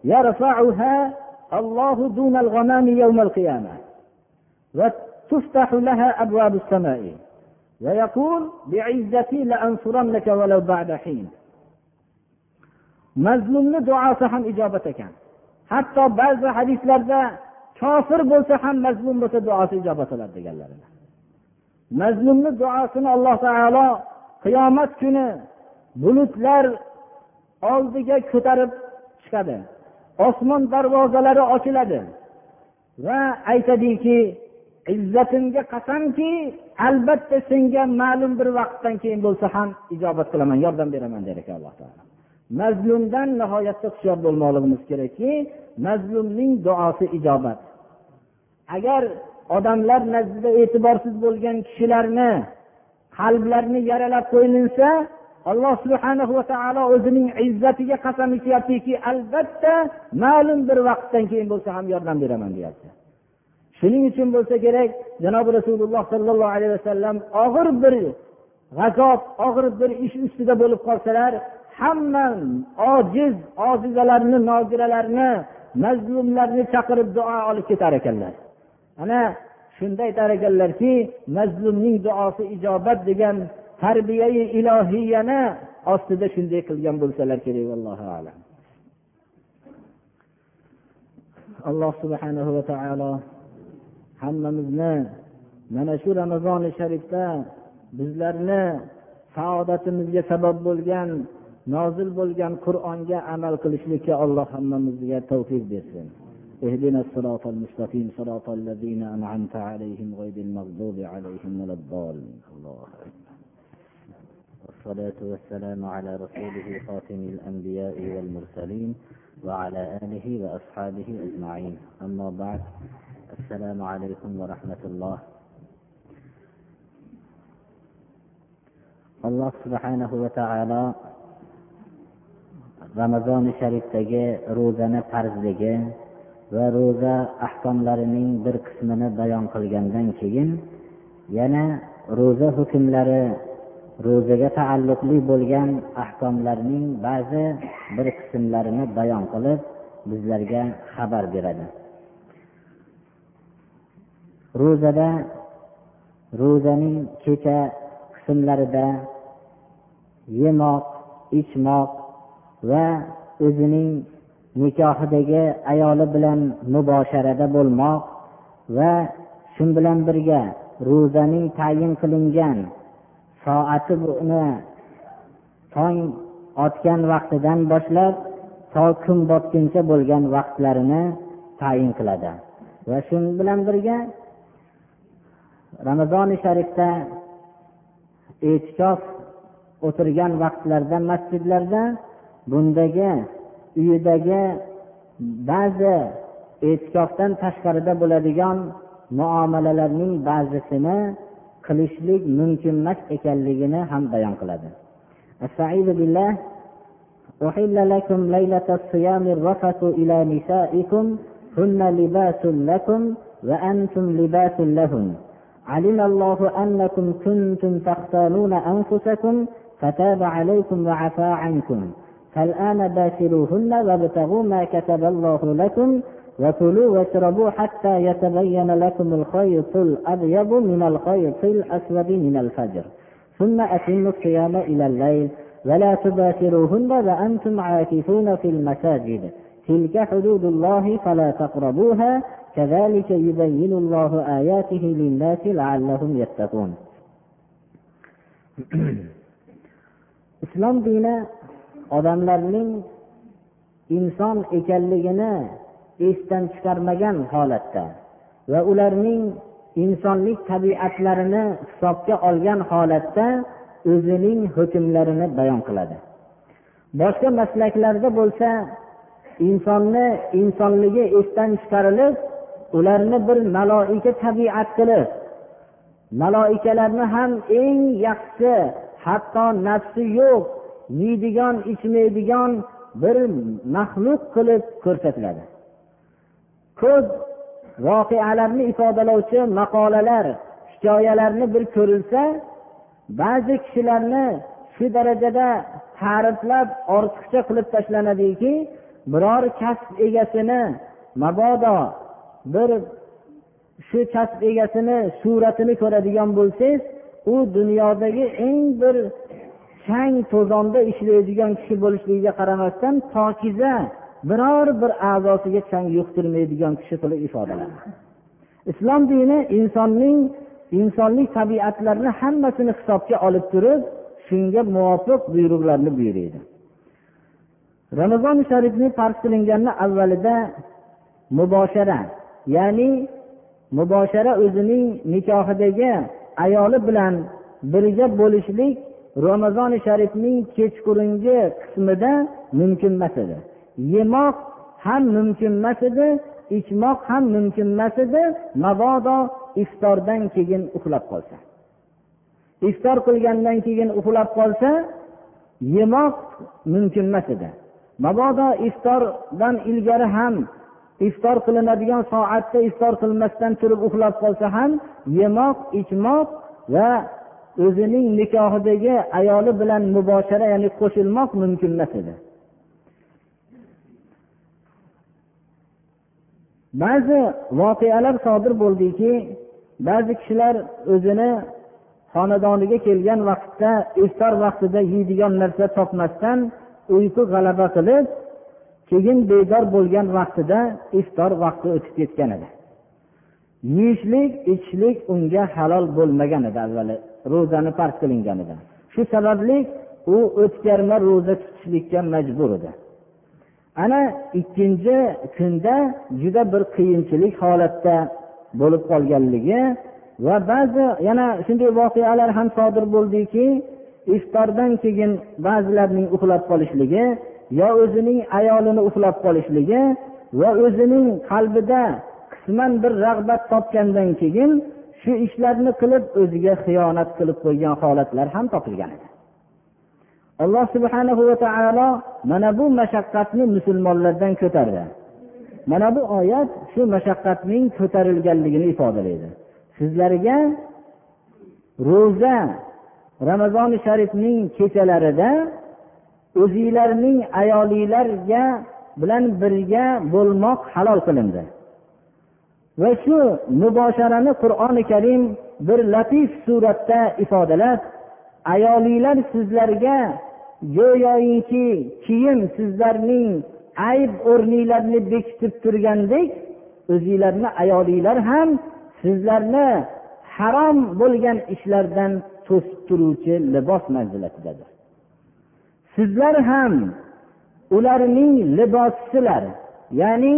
يرفعها الله دون الغمام يوم القيامة وتفتح لها أبواب السماء ويقول بعزتي لأنصرنك ولو بعد حين mazlumni duosi ham ijobat ekan hatto ba'zi hadislarda kofir bo'lsa ham mazlum bo'lsa duosi ijobat qiladi deganlar mazlumni duosini alloh taolo qiyomat kuni bulutlar oldiga ko'tarib chiqadi osmon darvozalari ochiladi va aytadiki izzatimga qasamki albatta senga ma'lum bir vaqtdan keyin bo'lsa ham ijobat qilaman yordam beraman der ekan alloh taolo. Mazlumdan nihoyatda hushyor bo'lmoqligimiz kerakki mazlumning duosi ijobat. Agar odamlar nazdida e'tiborsiz bo'lgan kishilarni qalblarini yaralab qo'yilinsa alloh subhana va taolo o'zining izzatiga qasam ichyaptiki albatta ma'lum bir vaqtdan keyin bo'lsa ham yordam beraman deyapti. Shuning uchun bo'lsa kerak janobi rasululloh sollallohu alayhi vasallam og'ir bir g'azob og'ir bir ish ustida bo'lib qolsalar hamma ojiz ojizalarni noziralarni mazlumlarni chaqirib duo olib ketar ekanlar. Ana shunda aytar ekanlarki mazlumning duosi ijobat degan tarbiyai ilohiyani ostida shunday qilgan bo'lsalar kerak allohu alam. Alloh subhanahu va taolo hammamizni mana shu ramazoni sharifda bizlarni saodatimizga sabab bo'lgan nozil bo'lgan qur'onga amal qilishlikka alloh hammamizga tavfiq bersin. اهدنا الصراط المستقيم صراط الذين أنعمت عليهم غير المغضوب عليهم ولا الضالين الله والصلاة والسلام على رسوله خاتم الأنبياء والمرسلين وعلى آله وأصحابه أجمعين أما بعد السلام عليكم ورحمة الله alloh subhanahu va taolo ramazoni sharifdagi ro'zani farzligi va ro'za ahkomlarining bir qismini bayon qilgandan keyin yana ro'za hukmlari ro'zaga taalluqli bo'lgan ahkomlarning ba'zi bir qismlarini bayon qilib bizlarga xabar beradi Ro'zada ro'zaning kecha qismlarida yemoq ichmoq va o'zining nikohidagi ayoli bilan mubosharada bo'lmoq va shu bilan birga ro'zaning tayin qilingan soati uni tong otgan vaqtidan boshlab to kun botguncha bo'lgan vaqtlarini tayin qiladi. Va shu bilan birga ramazoni sharifda e'tikof o'tirgan vaqtlarda masjidlarda bundagi uyidagi ba'zi e'tikofdan tashqarida bo'ladigan muomalalarning ba'zisini qilishlik mumkin emas ekanligini ham bayon qiladi أحل لكم ليلة الصيام الرفث إلى نسائكم هن لباس لكم وأنتم لباس لهن علم الله أنكم كنتم تختانون أنفسكم فتاب عليكم وعفى عنكم. فالآن باشروهن وابتغوا ما كتب الله لكم وكلوا واشربوا حتى يتبين لكم الخيط الأبيض من الخيط الأسود من الفجر. ثم أتموا الصيام إلى الليل ولا تباشروهن وأنتم عاكفون في المساجد. تلك حدود الله فلا تقربوها كذلك يبين الله آياته للناس لعلهم يتقون islom dini odamlarning inson ekanligini esdan chiqarmagan holatda va ularning insonlik tabiatlarini hisobga olgan holatda o'zining hukmlarini bayon qiladi boshqa maslaklarda bo'lsa insonni insonligi esdan chiqarilib ularni bir maloika tabiat qilib maloikalarni ham eng yaxshi hatto nafsi yo'q yeydigan ichmaydigan bir maxluq qilib ko'rsatiladi. Ko'p voqealarni ifodalovchi maqolalar hikoyalarni bir ko'rilsa ba'zi kishilarni shu darajada ta'riflab ortiqcha qilib tashlanadiki biror kasb egasini mabodo bir shu kasb egasini suratini ko'radigan bo'lsangiz u dunyodagi eng bir chang to'zonda ishlaydigan kishi bo'lishligiga qaramasdan pokiza biror bir a'zosiga chang yuqtirmaydigan kishi qilib ifodaladi islom dini insonning insonlik tabiatlarini hammasini hisobga olib turib shunga muvofiq buyruqlarni buyuraydi. Ramazoni sharifni farz qilinganni avvalida muboshara ya'ni muboshara o'zining nikohidagi ayoli bilan birga bo'lishlik ramazoni sharifning kechqurungi qismida mumkin emas edi. Yemoq ham mumkin emas edi ichmoq ham mumkin emas edi mabodo iftordan keyin uxlab qolsa. Iftor qilgandan keyin uxlab qolsa yemoq mumkin emas edi. Mabodo iftordan ilgari ham iftor qilinadigan soatda iftor qilmasdan turib uxlab qolsa ham yemoq ichmoq va o'zining nikohidagi ayoli bilan muboshara ya'ni qo'shilmoq mumkin emas edi. Ba'zi voqealar sodir bo'ldiki ba'zi kishilar o'zini xonadoniga kelgan vaqtda iftor vaqtida yeydigan narsa topmasdan uyqu g'alaba qilib keyin bedor bo'lgan vaqtida iftor vaqti o'tib ketgan edi. Yeyishlik ichishlik unga halol bo'lmagan edi avvali ro'zani farz qilinganida shu sababli u o'tkarma ro'za tutishlikka majbur edi. Ana ikkinchi kunda juda bir qiyinchilik holatda bo'lib qolganligi va ba'zi yana shunday voqealar ham sodir bo'ldiki iftordan keyin ba'zilarning uxlab qolishligi yo o'zining ayolini uxlab qolishligi va o'zining qalbida qisman bir rag'bat topgandan keyin shu ishlarni qilib o'ziga xiyonat qilib qo'ygan holatlar ham topilgan edi. Alloh subhana va taolo mana bu mashaqqatni musulmonlardan ko'tardi. Mana bu oyat shu mashaqqatning ko'tarilganligini ifodalaydi. Sizlarga ro'za ramazoni sharifning kechalarida o'zinglarning ayolinglarga bilan birga bo'lmoq halol qilindi. Va shu mubosharani qur'oni karim bir latif suratda ifodalab ayolinglar sizlarga go'yoki kiyim sizlarning ayb o'rninglarni bekitib turgandek o'zinglarni ayolinglar ham sizlarni harom bo'lgan ishlardan to'sib turuvchi libos manzilatidadir. Sizlar ham ularning libosisilar ya'ni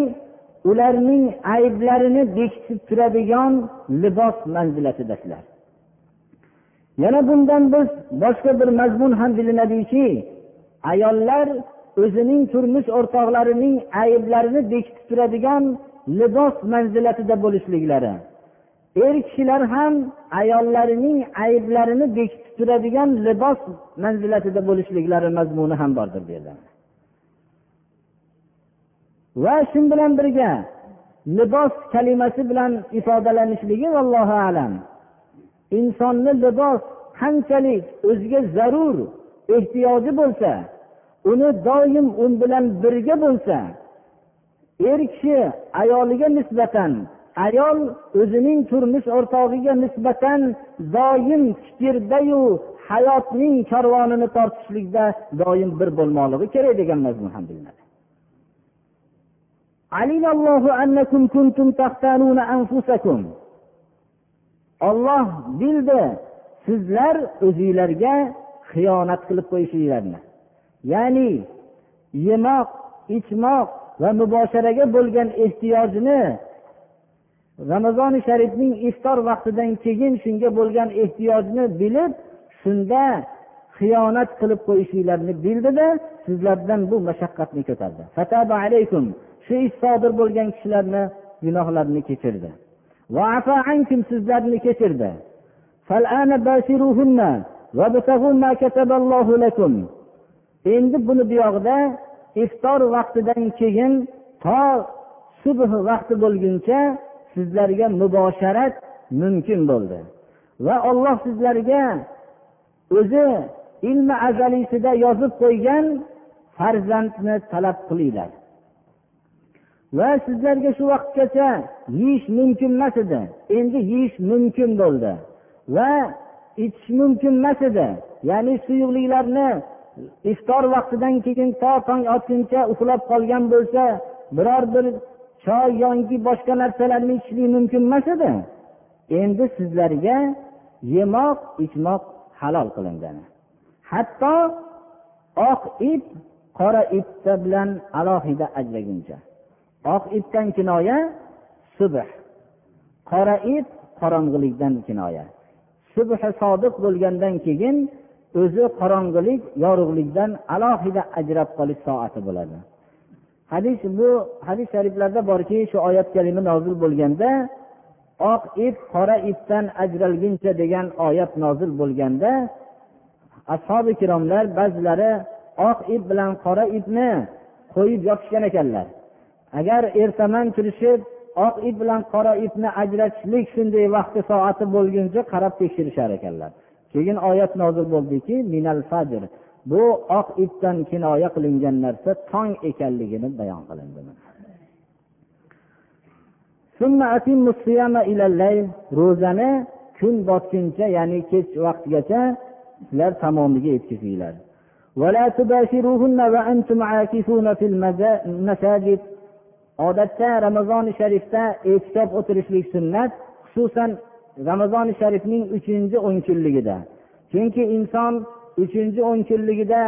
ularning ayblarini bekitib turadigan libos manzilatidasizlar yana bundan biz boshqa bir mazmun ham bilinadiki ayollar o'zining turmush o'rtoqlarining ayblarini bekitib turadigan libos manzilatida bo'lishliklari. Er kishilar ham ayollarining ayblarini bekitib turadigan libos manzilatida bo'lishliklari mazmuni ham bordir bu yerda va shu bilan birga libos kalimasi bilan ifodalanishligi vallohu alam insonni libos qanchalik o'ziga zarur ehtiyoji bo'lsa uni doim u bilan birga bo'lsa er kishi ayoliga nisbatan ayol o'zining turmush o'rtog'iga nisbatan doim fikrdayu hayotning karvonini tortishlikda doim bir bo'lmoqligi kerak degan mazmun ham bilinadi olloh bildi sizlar o'zinglarga xiyonat qilib qo'yishinglarni ya'ni yemoq ichmoq va mubosharaga bo'lgan ehtiyojini ramazoni sharifning iftor vaqtidan keyin shunga bo'lgan ehtiyojni bilib shunda xiyonat qilib qo'yishinglarni bildida sizlardan bu mashaqqatni ko'tardi. Shu ish sodir bo'lgan kishilarni gunohlarini kechirdi. Sizlarni kechirdi. Endi buni buyog'ida iftor vaqtidan keyin to subh vaqti bo'lguncha sizlarga mubosharat mumkin bo'ldi. Va olloh sizlarga o'zi ilmi azaliysida yozib qo'ygan farzandni talab qilinglar. Va sizlarga shu vaqtgacha yeyish mumkin emas edi. Endi yeyish mumkin bo'ldi. Va ichish mumkin emas edi. Ya'ni suyuqliklarni iftor vaqtidan keyin to tong otguncha uxlab qolgan bo'lsa biror bir choy yoki boshqa narsalarni ichishlik mumkin emas edi. Endi sizlarga yemoq ichmoq halol qilingan hatto oq ip qora ipda bilan alohida ajraguncha. Oq ipdan kinoya subh. Qora ip qorong'ilikdan kinoya. Subhi sodiq bo'lgandan keyin o'zi qorong'ilik yorug'likdan alohida ajrab qolish soati bo'ladi. Hadis bu hadis shariflarda borki shu oyat kalima nozil bo'lganda oq ip qora ipdan ajralguncha degan oyat nozil bo'lganda ashobi ikromlar ba'zilari oq ip bilan qora ipni qo'yib yopishgan ekanlar. Agar ertaman turishib oq ip bilan qora ipni ajratishlik shunday vaqti soati bo'lguncha qarab tekshirishar ekanlar. Keyin oyat nozil bo'ldiki minal fajr. Bu oq ipdan kinoya qilingan narsa tong ekanligini bayon qilindi ro'zani kun botguncha ya'ni kech vaqtgacha sizlar tamomiga yetkazinglar. Odatda ramazoni sharifda e'tikof o'tirishlik sunnat xususan ramazoni sharifning uchinchi o'n kunligida. Chunki inson uchinchi o'n kunligida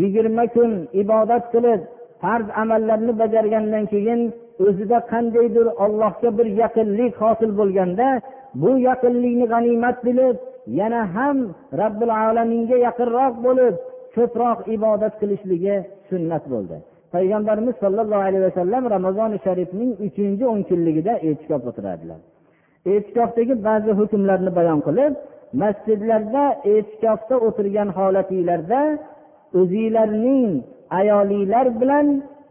yigirma kun ibodat qilib farz amallarni bajargandan keyin o'zida qandaydir allohga bir yaqinlik hosil bo'lganda bu yaqinlikni g'animat bilib yana ham robbil alaminga yaqinroq bo'lib ko'proq ibodat qilishligi sunnat bo'ldi. Payg'ambarimiz sollallohu alayhi vasallam ramazoni sharifning uchinchi o'n kunligida e'tikof o'tiradilar. E'tikofdagi ba'zi hukmlarni bayon qilib masjidlarda e'tikofda o'tirgan holatinglarda o'zinglarning ayolinglar bilan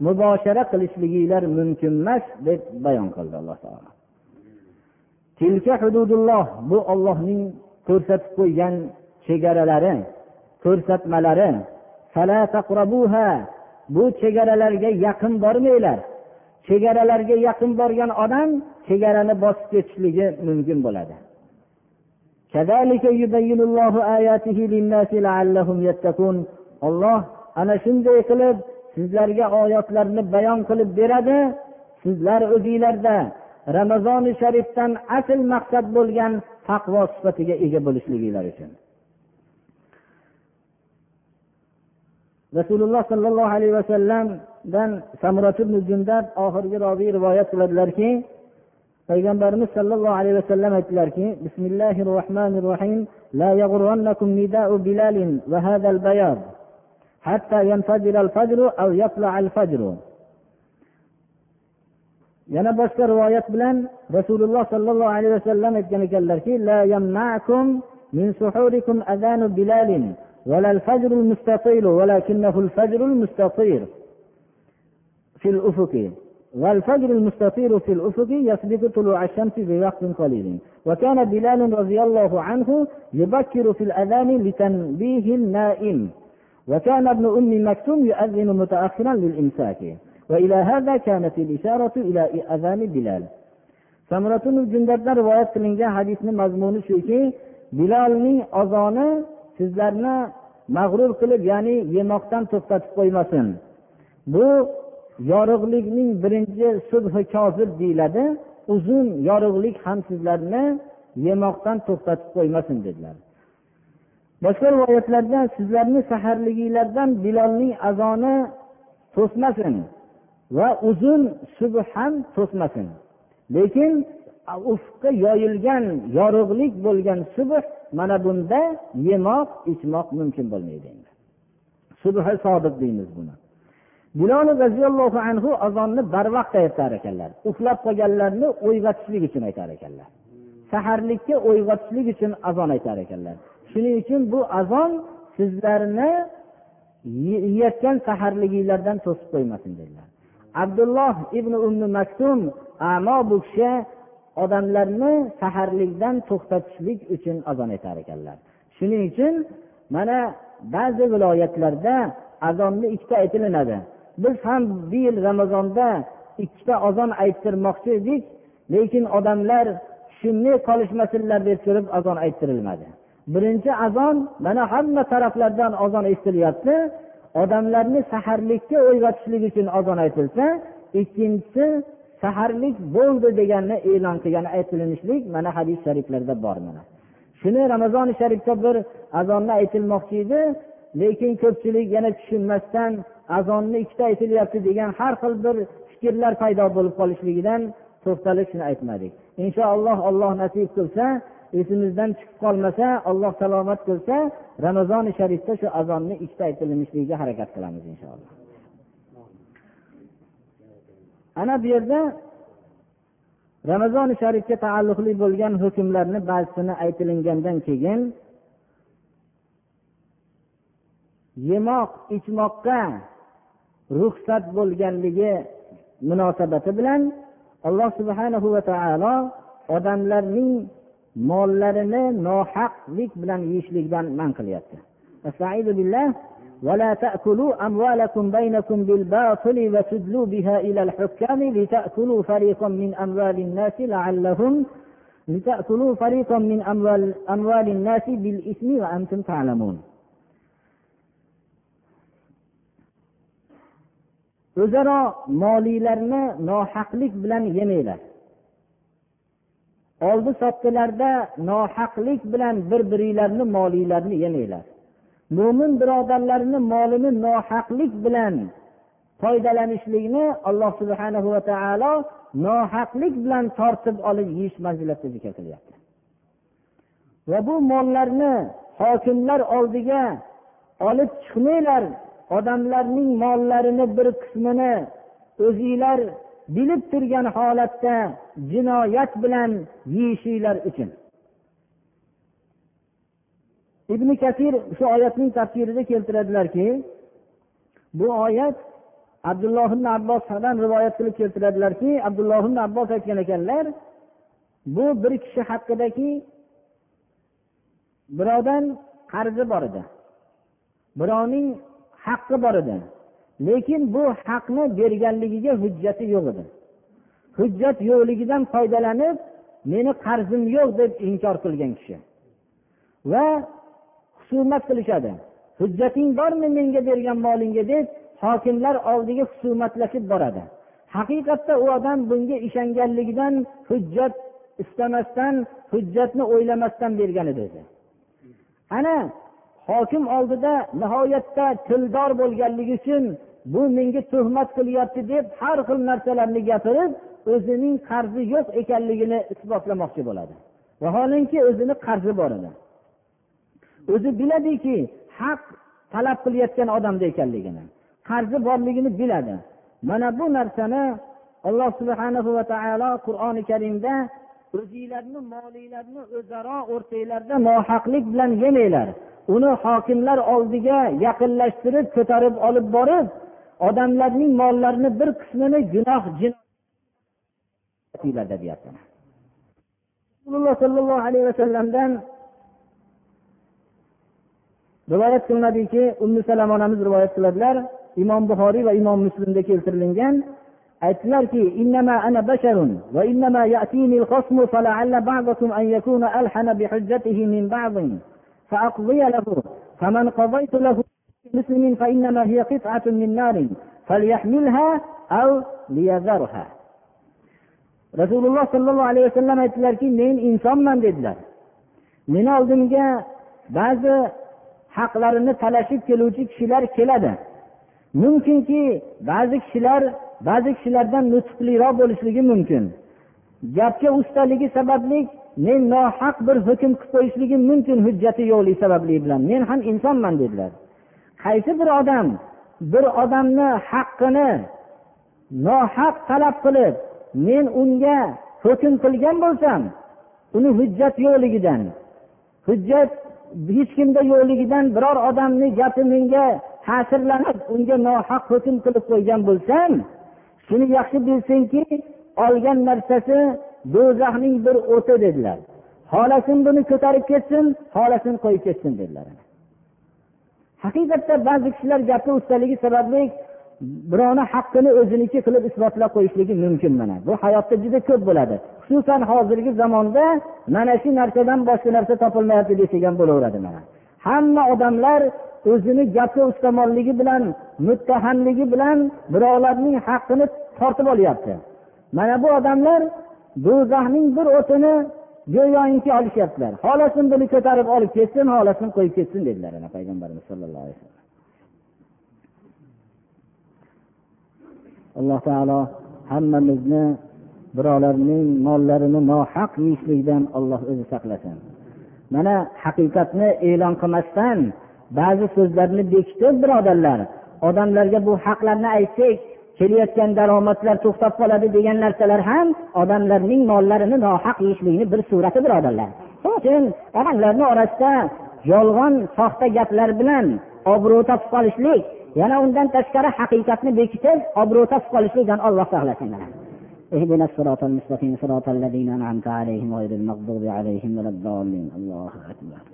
muboshara qilishliginglar mumkin emas deb bayon qildi alloh taolo. Tilka hududulloh bu ollohning ko'rsatib qo'ygan chegaralari ko'rsatmalari. Bu chegaralarga yaqin bormanglar. Chegaralarga yaqin borgan odam chegarani bosib ketishligi mumkin bo'ladi. Olloh ana shunday qilib sizlarga oyatlarni bayon qilib beradi sizlar o'zinglarda ramazoni sharifdan asl maqsad bo'lgan taqvo sifatiga ega bo'lishliginglar uchun rasululloh sollallohu alayhi vasallamdan samurat jundab oxirgi robiy rivoyat qiladilarki payg'ambarimiz sollallohu alayhi vasallam aytdilarki bismillahi rohmanir rohim la yag'urrannakum nida'u bilalin va hadal bayad hatta yanfajira al-fajru aw yatla'a al-fajru yana boshqa rivoyat bilan rasululloh sollallohu alayhi vasallam aytgan ekanlarki la yamnakum min suhurikum adanu bilalin ولا الفجر المستطيل ولكنه الفجر المستطير في الأفق والفجر المستطير في الأفق يسبق طلوع الشمس في وقت قليل. وكان بلال رضي الله عنه يبكر في الأذان لتنبيه النائم. وكان ابن أم مكتوم يؤذن متأخرا للإمساك. وإلى هذا كانت الإشارة إلى أذان بلال. samratun jundabdan rivoyat qilingan hadisni mazmuni shuki bilolning ozoni sizlarni mag'rur qilib ya'ni yemoqdan to'xtatib qo'ymasin bu yorug'likning birinchi subhi kozib deyiladi. Uzun yorug'lik ham sizlarni yemoqdan to'xtatib qo'ymasin dedilar. Boshqa rivoyatlarda sizlarni saharliginglardan bilolning azoni to'smasin va uzun subh ham to'smasin. Lekin ufqqa yoyilgan yorug'lik bo'lgan subh mana bunda yemoq ichmoq mumkin bo'lmaydi subhi sodiq deymiz buni. Bilol roziyallohu anhu azonni barvaqt aytar ekanlar. Uxlab qolganlarni uyg'otishlik uchun aytar ekanlar. Saharlikka uyg'otishlik uchun azon aytar ekanlar. Shuning uchun bu azon sizlarni yeyotgan saharliginglardan to'sib qo'ymasin dedilar. Abdulloh ibn ummi maktum amo bu kishi odamlarni saharlikdan to'xtatishlik uchun azon aytar ekanlar. Shuning uchun mana ba'zi viloyatlarda azonni ikkita aytilinadi. Biz ham bu yil ramazonda ikkita ozon ayttirmoqchi edik lekin odamlar tushunmay qolishmasinlar deb turib azon ayttirilmadi. Birinchi azon mana hamma taraflardan azon eshitilyapti odamlarni saharlikka uyg'otishlik uchun azon aytilsa ikkinchisi saharlik bo'ldi deganni e'lon qilgani aytilinishlik mana hadis shariflarda bor mana. Shuni ramazoni sharifda bir azonni aytilmoqchi edi. Lekin ko'pchilik yana tushunmasdan azonni ikkita aytilyapti degan har xil bir fikrlar paydo bo'lib qolishligidan to'xtalib shuni aytmadik. Inshaalloh alloh nasib qilsa esimizdan chiqib qolmasa alloh salomat qilsa ramazoni sharifda shu azonni ikkita aytilishligiga harakat qilamiz inshaalloh. Ana bu yerda ramazoni sharifga taalluqli bo'lgan hukmlarni ba'zisini aytilingandan keyin yemoq ichmoqqa ruxsat bo'lganligi munosabati bilan alloh subhanahu va taolo odamlarning mollarini nohaqlik bilan yeyishlikdan man qilyapti ولا تأكلوا أموالكم بينكم بالباطل وتدلوا بها إلى الحكام لتأكلوا فريقا من أموال الناس لعلهم لتأكلوا فريقا من أموال, أموال الناس بالإثم وأنتم تعلمون o'zaro moliylarni nohaqlik bilan yemanglar. Oldi sotdilarda nohaqlik bilan bir biringlarni moliylarni yemanglar. Mo'min birodarlarini molini nohaqlik bilan foydalanishlikni alloh subhana va taolo nohaqlik bilan tortib olib yeyish manzilatida zikr qilyapti. Va bu mollarni hokimlar oldiga olib chiqmanglar odamlarning mollarini bir qismini o'zinglar bilib turgan holatda jinoyat bilan yeyishinglar uchun. Ibn kasir shu oyatning tafsirida keltiradilarki bu oyat abdulloh ibn abbosdan rivoyat qilib keltiradilarki abdulloh ibn abbos aytgan ekanlar bu bir kishi haqidagi birovdan qarzi bor edi. Birovning haqqi bor edi. Lekin bu haqni berganligiga hujjati yo'q edi. Hujjat yo'qligidan foydalanib meni qarzim yo'q deb inkor qilgan kishi. Va husumat qilishadi. Hujjating bormi menga bergan molingga deb hokimlar oldiga husumatlashib boradi. Haqiqatda u odam bunga ishonganligidan hujjat istamasdan hujjatni o'ylamasdan bergan edi. O'zi ana hokim oldida nihoyatda tildor bo'lganligi uchun bu menga tuhmat qilyapti deb har xil narsalarni gapirib o'zining qarzi yo'q ekanligini isbotlamoqchi bo'ladi. Vaholanki o'zini qarzi bor edi. O'zi biladiki haq talab qilayotgan odamda ekanligini qarzi borligini biladi. Mana bu narsani alloh subhana va taolo qur'oni karimda o'zinglarni molinglarni o'zaro o'rtanglarda nohaqlik bilan yemanglar. Uni hokimlar oldiga yaqinlashtirib ko'tarib olib borib odamlarning mollarini bir qismini gunoh deyapti rasululloh sollallohu alayhi vasallamdan rivoyat qilinadiki ummu salam onamiz rivoyat qiladilar. Imom buxoriy va imom muslimda keltirilgan aytdilarki ana basharun va innama ya'tini al-khasmu fala'alla ba'dakum an yakuna alhana bi hujjatihi min ba'din فأقضي له فمن قضيت له مسلم فإنما هي قطعة من نار فليحملها أو ليذرها rasululloh sollallohu alayhi vasallam aytdilarki men insonman dedilar meni oldimga ba'zi haqlarini talashib keluvchi kishilar keladi mumkinki ba'zi kishilar ba'zi kishilardan nutqliroq bo'lishligi mumkin. Gapga ustaligi sababli men nohaq bir hukm qilib qo'yishligim mumkin hujjati yo'qligi sababli bilan. Men ham insonman dedilar. Qaysi bir odam bir odamni haqqini nohaq talab qilib men unga hukm qilgan bo'lsam uni hujjat yo'qligidan hujjat hech kimda yo'qligidan biror odamni gapi menga ta'sirlanib unga nohaq hukm qilib qo'ygan bo'lsam shuni yaxshi bilsinki olgan narsasi do'zaxning bir o'ti dedilar. Xohlasin buni ko'tarib ketsin xohlasin qo'yib ketsin dedilar. Haqiqatda ba'zi kishilar gapni ustaligi sababli birovni haqqini o'ziniki qilib isbotlab qo'yishligi mumkin mana. Bu hayotda juda ko'p bo'ladi. Xususan hozirgi zamonda mana shu narsadan boshqa narsa topilmayapti desak ham bo'laveradi mana. Hamma odamlar o'zini gapi ustamonligi bilan muttahamligi bilan birovlarning haqqini tortib olyapti. Mana bu odamlar do'zaxning bir o'tini go'yoki olishyaptilar. Xohlasin buni ko'tarib olib ketsin xohlasin qo'yib ketsin dedilar ana payg'ambarimiz sollallohu alayhi vasallam. Alloh taolo hammamizni birovlarning mollarini nohaq yeyishlikdan olloh o'zi saqlasin. Mana haqiqatni e'lon qilmasdan ba'zi so'zlarni bekitib birodarlar odamlarga bu haqlarni aytsak kelayotgan daromadlar to'xtab qoladi degan narsalar ham odamlarning mollarini nohaq yeyishlikni bir surati birodarlar shuning uchun odamlarni orasida yolg'on soxta gaplar bilan obro' topib qolishlik yana undan tashqari haqiqatni bekitib obro' topib qolishlikdan olloh saqlasin اهدنا الصراط المستقيم صراط الذين أنعمت عليهم غير المغضوب عليهم ولا الضالين الله أكبر